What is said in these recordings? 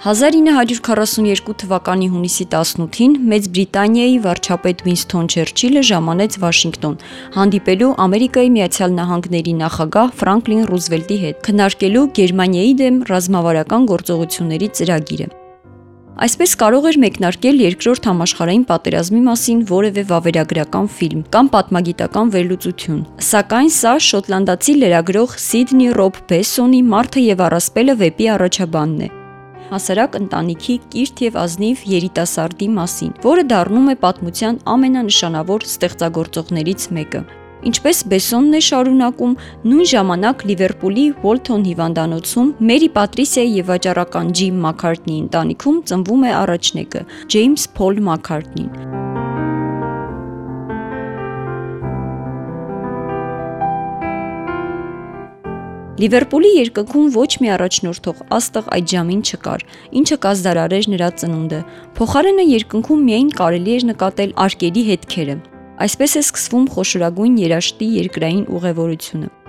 1942 թվականի հունիսի 18-ին Մեծ Բրիտանիայի վարչապետ Վինսթոն Չերչիլը ժամանեց Վաշինգտոն, հանդիպելու Ամերիկայի Միացյալ Նահանգների նախագահ Ֆրանկլին Ռուզվելտի հետ, քննարկելու Գերմանիայի դեմ ռազմավարական գործողությունների ծրագիրը։ Այսպես կարող էր մեկնարկել երկրորդ համաշխարհային պատերազմի մասին որևէ վավերագրական ֆիլմ կամ պատմագիտական վերլուծություն։ Սակայն սա շոտլանդացի լրագրող Սիդնի Ռոբ Բեսոնի «Մարդը եւ առասպելը» վեպի առաջաբանն է հասարակ ընտանիքի կիրթ եւ ազնիվ երիտասարդի մասին, որը դառնում է պատմության ամենանշանավոր ստեղծագործողներից մեկը։ Ինչպես Բեսոնն է շարունակում, նույն ժամանակ Լիվերպուլի Ուոլթոն հիվանդանոցում Մերի Պատրիսիայի եւ վաճառական Ջիմ Մաքարտնիի ընտանիքում ծնվում է առաջնեկը՝ Ջեյմս Փոլ Մաքարտնին։ Լիվերպուլի երկնքում ոչ մի առաջնորդող աստղ այդ ժամին չկար, ինչը կազդարարեր նրա ծնունդը։ Փոխարենը երկնքում միայն կարելի էր նկատել արկերի հետքերը։ Այսպես է սկսվում խոշորագույն երաշտի երկրային ուղևորությունը։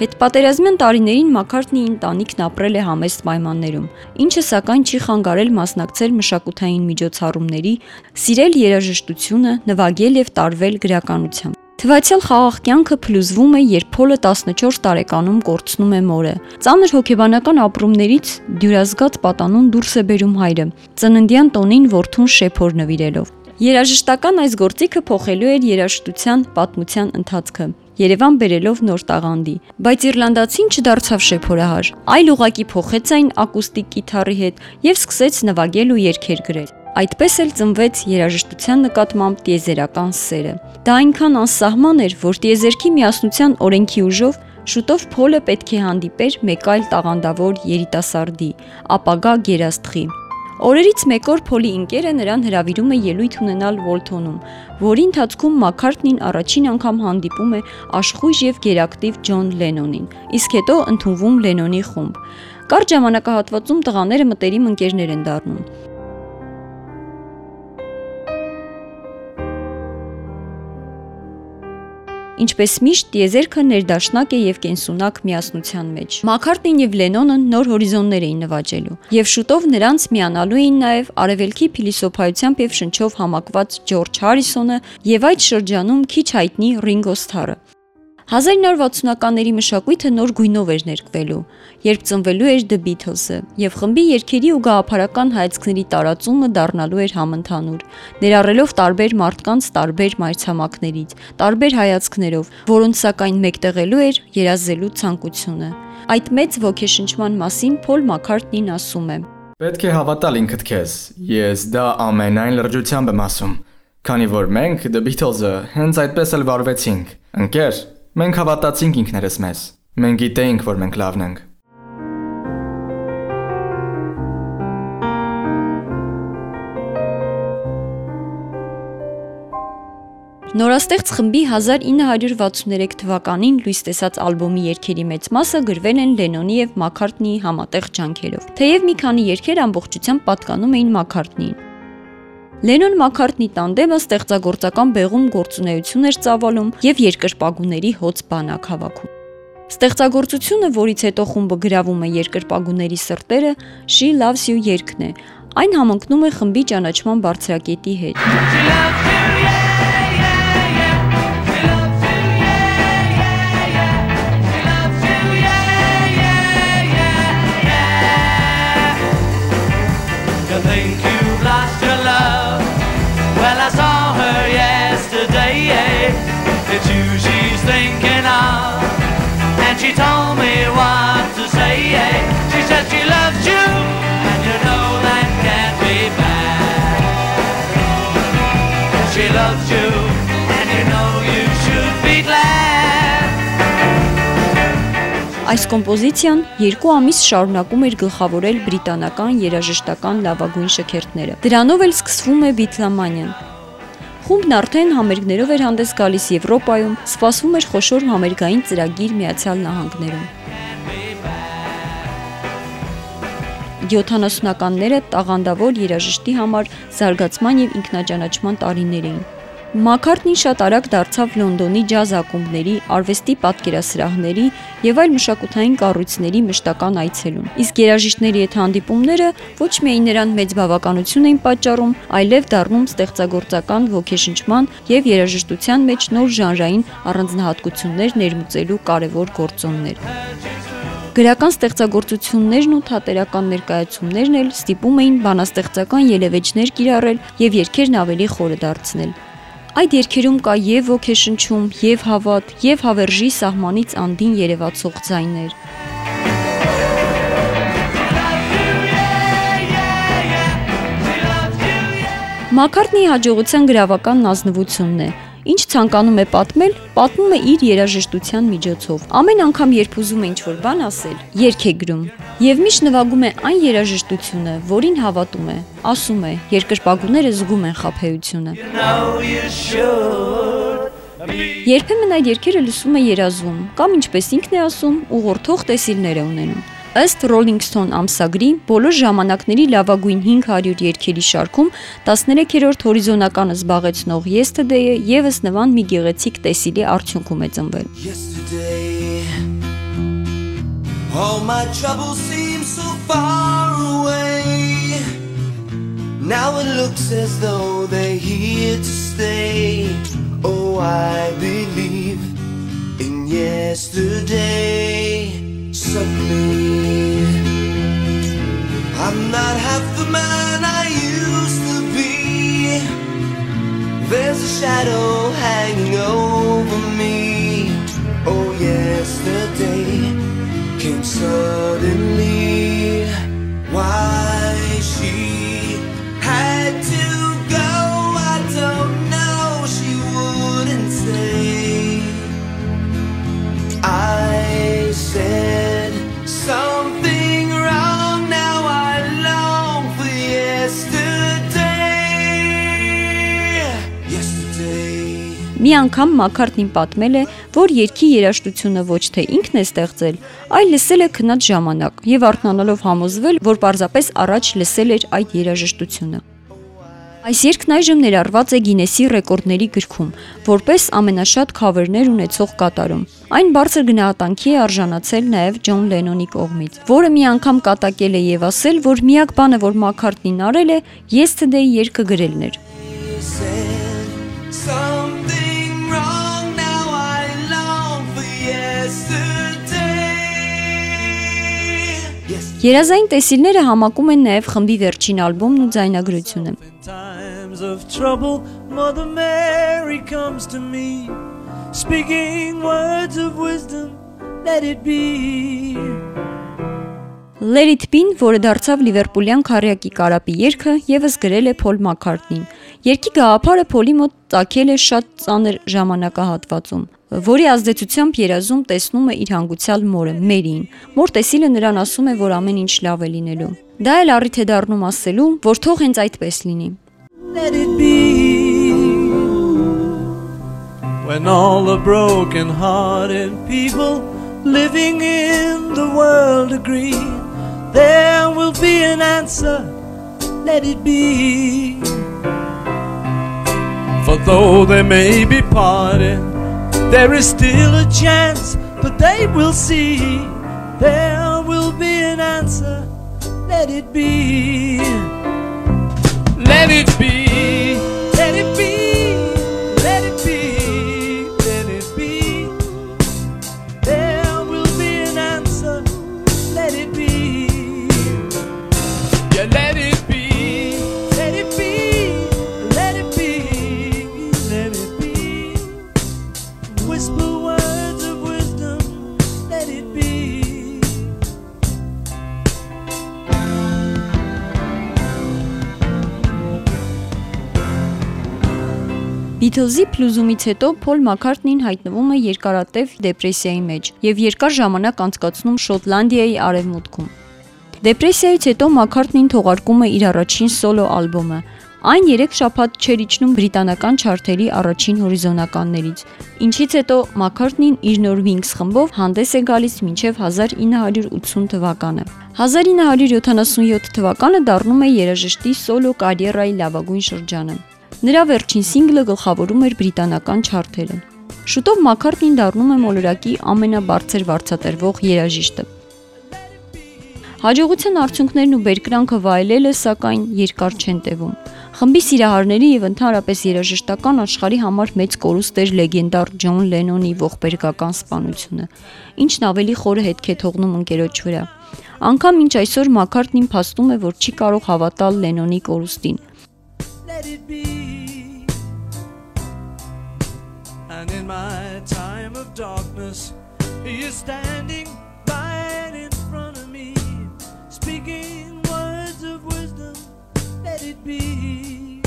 Հետպատերազմյան տարիներին Մաքարթնի ընտանիքն ապրել է համեստ պայմաններում, ինչը սակայն չի խանգարել մասնակցել մշակութային միջոցառումների, սիրել երաժշտությունը, նվագել եւ տարվել գրականությամբ։ Թվացial խաղաղ կյանքը փլուզվում է, երբ Փոլը 14 տարեկանում կորցնում է մորը։ Ծանր հոգեբանական ապրումներից դյուրազգաց պատանուն դուրս է բերում հայրը, ծննդյան տոնին որդուն շեփոր նվիրելով։ Երաժշտական այս գործիքը փոխելու էր երաժշտության պատմության ընթացքը։ Երևան բերելով նոր տաղանդի, բայց Իռլանդացին չդարձավ շեփորահար, այլ ուղակի փոխեց այն ակուստիկ կիթառի հետ եւ սկսեց նվագել ու երգեր գրել։ Այդպես էլ ծնվեց երաժշտության նկատմամբ տիեզերական սերը։ Դա այնքան անսահման էր, որ տիեզերքի միասնության օրենքի ուժով շուտով Փոլը պետք է հանդիպեր մեկ այլ տաղանդավոր երիտասարդի, ապագա գերաստղի, Օրերից մեկ օր Փոլի ընկերը նրան հրավիրում է ելույթ ունենալ Վոլթոնում, որի ընթացքում Մաքարտնին առաջին անգամ հանդիպում է աշխույժ եւ գերակտիվ Ջոն Լենոնին, իսկ հետո ընդունվում Լենոնի խումբ։ Կարճ ժամանակահատվածում տղաները մտերիմ ընկերներ են դառնում։ Ինչպես միշտ, տիեզերքը ներդաշնակ է եւ կենսունակ միասնության մեջ։ Մաքարտնին եւ Լենոնը նոր հորիզոններ էին նվաճելու, եւ շուտով նրանց միանալու էին նաեւ արևելքի փիլիսոփայությամբ եւ շնչով համակված Ջորջ Հարիսոնը եւ այդ շրջանում քիչ հայտնի Ռինգո Սթարը։ 1960-ականների մշակույթը նոր գույնով էր ներկվելու, երբ ծնվելու էր The Beatles-ը, եւ խմբի երգերի ու գաղափարական հայացքների տարածումը դառնալու էր համընդհանուր, ներառելով տարբեր մարդկանց տարբեր մայրցամաքներից, տարբեր հայացքներով, որոնց սակայն մեկտեղելու էր երազելու ցանկությունը։ Այդ մեծ ոգեշնչման մասին Փոլ Մաքարտնին ասում է. Պետք է հավատալ ինքդ քեզ։ Ես դա ամենայն լրջությամբ եմ ասում, քանի որ մենք The Beatles-ը հենց այդպես էլ վարվեցինք։ Ընկեր, Մենք հավատացինք ինքներս մեզ։ Մենք գիտեինք, որ մենք լավն ենք։ Նորաստեղծ խմբի 1963 թվականին լույս տեսած ալբոմի երգերի մեծ մասը գրվել են Լենոնի եւ Մաքարտնիի համատեղ ջանքերով։ Թեև մի քանի երգեր ամբողջությամբ պատկանում էին Մաքարտնիին։ Լենոն Մաքարտնի տանդեմը ստեղծագործական բեղում գործունեություն էր ծավալում եւ երկրպագուների հոց բանակ հավաքում։ Ստեղծագործությունը, որից հետո խումբը գրավում է երկրպագուների սրտերը, She Loves You երգն է։ Այն համընկնում է խմբի ճանաչման բարձրակետի հետ։ loves you, and you know you should be glad. Այս կոմպոզիցիան երկու ամիս շարունակում էր գլխավորել բրիտանական երաժշտական լավագույն շքերթները։ Դրանով էլ սկսվում է բիթլամանիան, Խումբն արդեն համերգներով էր հանդես գալիս Եվրոպայում, սպասվում էր խոշոր համերգային ծրագիր Միացյալ Նահանգներում։ 70-ականները տաղանդավոր երաժշտի համար զարգացման եւ ինքնաճանաչման տարիներ էին։ Մաքարտնին շատ արագ դարձավ Լոնդոնի ջազ ակումբների, արվեստի պատկերասրահների եւ այլ մշակութային կառույցների մշտական այցելուն։ Իսկ երաժիշտների հետ հանդիպումները ոչ միայն նրան մեծ բավականություն էին պատճառում, այլև դառնում ստեղծագործական ոգեշնչման եւ երաժշտության մեջ նոր ժանրային առանձնահատկություններ ներմուծելու կարևոր գործոններ։ Գրական ստեղծագործություններն ու թատերական ներկայացումներն էլ ստիպում էին բանաստեղծական ելևէջներ կիրառել եւ երգերն ավելի խորը դարձնել։ Այդ երգերում կա եւ ոգեշնչում, եւ հավատ, եւ հավերժի սահմանից անդին երևացող ձայներ։ Մակարտնի հաջողության գրավական ազնվությունն է, ինչ ցանկանում է պատմել, պատմում է իր երաժշտության միջոցով։ Ամեն անգամ երբ ուզում է ինչ-որ բան ասել, երգ է գրում։ Եվ միշտ նվագում է այն երաժշտությունը, որին հավատում է։ Ասում է, երկրպագուները զգում են խափեությունը։. Երբեմն այդ երգերը լսում է երազում, կամ ինչպես ինքն է ասում, ուղղորդող տեսիլներ է ունենում։ Ըստ Rolling Stone ամսագրի, բոլոր ժամանակների լավագույն 500 երգերի շարքում 13-րդ հորիզոնականը զբաղեցնող Yesterday-ը եւս նման մի գեղեցիկ տեսիլի արդյունքում է ծնվել։ all my troubles seem so far away. Now it looks as though they're here to stay. Oh, I believe in yesterday. Suddenly, Not half the man I used to be. There's a shadow hanging over me. Oh, yesterday came suddenly. Մի անգամ Մակարտնին պատմել է, որ երգի երաժշտությունը ոչ թե ինքն է ստեղծել, այլ լսել է քնած ժամանակ եւ արթնանալով համոզվել, որ պարզապես առաջ լսել էր այդ երաժշտությունը։ Այս երգն այժմ ներառված է Գինեսի ռեկորդների գրքում, որպես ամենաշատ քավերներ ունեցող կատարում։ Այն բարձր գնահատանքի է արժանացել նաև Ջոն Լենոնի կողմից, որը մի անգամ կատակել է եւ ասել, որ միակ բանը, որ Մակարտնին արել է, Yesterday երգը գրելն էր։ something Երազային տեսիլները համակում են նաև խմբի վերջին ալբոմն ու ձայնագրությունը։ speaking words of wisdom, let it be. Let It Be-ն, որը դարձավ Լիվերպուլյան քարյակի կարապի երգը, եւս գրել է Փոլ Մակքարտնին։ Երգի գաղափարը Փոլի մոտ ծագել է շատ ծանր ժամանակահատվածում, որի ազդեցությամբ երազում տեսնում է իր հանգուցյալ մորը Մերիին։ Մոր տեսիլը նրան ասում է, որ ամեն ինչ լավ է լինելու։ Դա էլ առիթ է դառնում ասելու, որ թող հենց այդպես լինի։. When all the broken hearted people living in the world agree, there will be an answer. Let it be. For though they may be parted, there is still a chance but they will see. There will be an answer. Let it be. Let it be, Beatles-ի փլուզումից հետո Փոլ Մակքարտնին հայտնվում է երկարատև դեպրեսիայի մեջ եւ երկար ժամանակ անցկացնում Շոտլանդիայի արևմուտքում։ Դեպրեսիայից հետո Մակքարտնին թողարկում է իր առաջին սոլո ալբոմը։ Այն 3 շաբաթ չէր իջնում բրիտանական չարթերի առաջին հորիզոնականներից, ինչից հետո Մակքարտնին իր նոր Wings խմբով հանդես է գալիս մինչև 1980 թվականը։ 1977 թվականը դառնում է երաժշտի սոլո կարիերայի լավագույն շրջանը։ Նրա վերջին սինգլը գլխավորում էր բրիտանական չարթերը։ Շուտով Մաքարտնին դառնում է մոլորակի ամենաբարձր վարձատրվող երաժիշտը։ Հաջողության արդյունքներն ու բերկրանքը վայելելը սակայն երկար չեն տևում։ Խմբի սիրահարների եւ ընդհանրապես երաժշտական աշխարհի համար մեծ կորուստ էր լեգենդար Ջոն Լենոնի ողբերգական սպանությունը, ինչն ավելի խորը հետք է թողնում ընկերոջ վրա։ Անկամ մինչ այսօր Մաքարտնին փաստում է, որ չի կարող հավատալ Լենոնի կորուստին։ He is standing right in front of me, speaking words of wisdom. Let it be.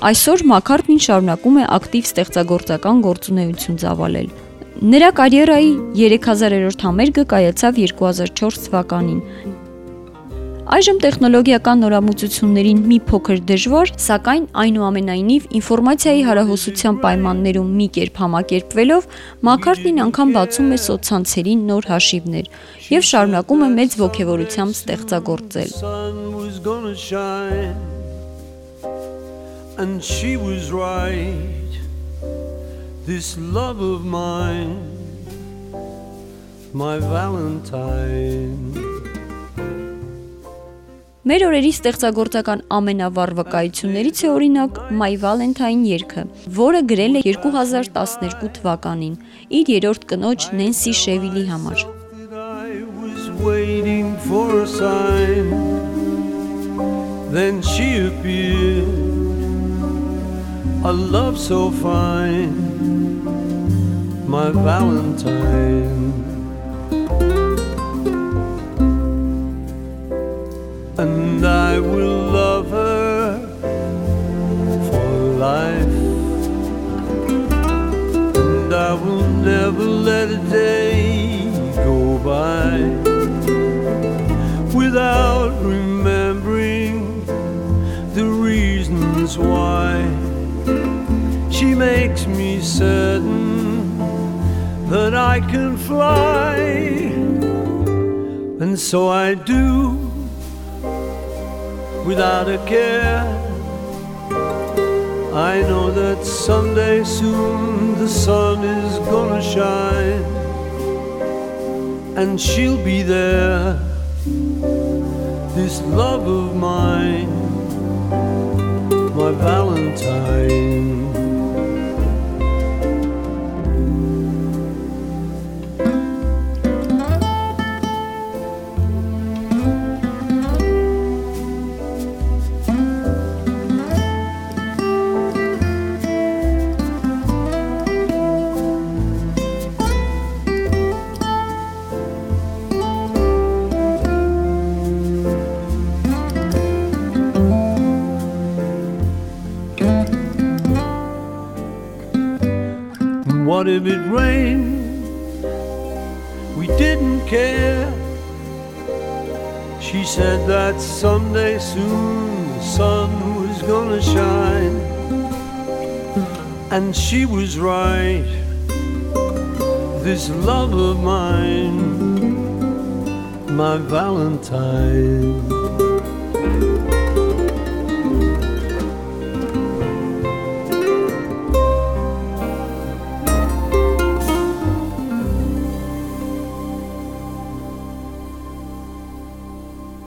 Այսօր Մաքարտնին շարունակում է ակտիվ ստեղծագործական գործունեություն ծավալել։ Նրա կարիերայի 3000-րդ համերգը կայացավ 2004 թվականին։ Այժմ տեխնոլոգիական նորամուծություններին մի փոքր դժվար, սակայն այնուամենայնիվ ինֆորմացիայի հարահոսության պայմաններում մի կերպ համակերպվելով Մաքարտնին անգամ բացում է սոցցանցերին նոր հաշիվներ եւ շարունակում է մեծ ողջավորությամբ ստեղծագործել։ and she was right. This love of mine, my Valentine. Մեր օրերի ստեղծագործական ամենավառ վկայություններից է օրինակ My Valentine երգը, որը գրել է 2012 թվականին իր երրորդ կնոջ Նենսի Շևիլի համար։. Then she appeared, a love so fine, my Valentine. Will love her for life. And I will never let a day go by without remembering the reasons why she makes me certain that I can fly. And so I do without a care. I know that someday soon the sun is gonna shine and she'll be there. This love of mine, my Valentine. If it rained? We didn't care. She said that someday soon the sun was gonna shine. And she was right. This love of mine, my Valentine.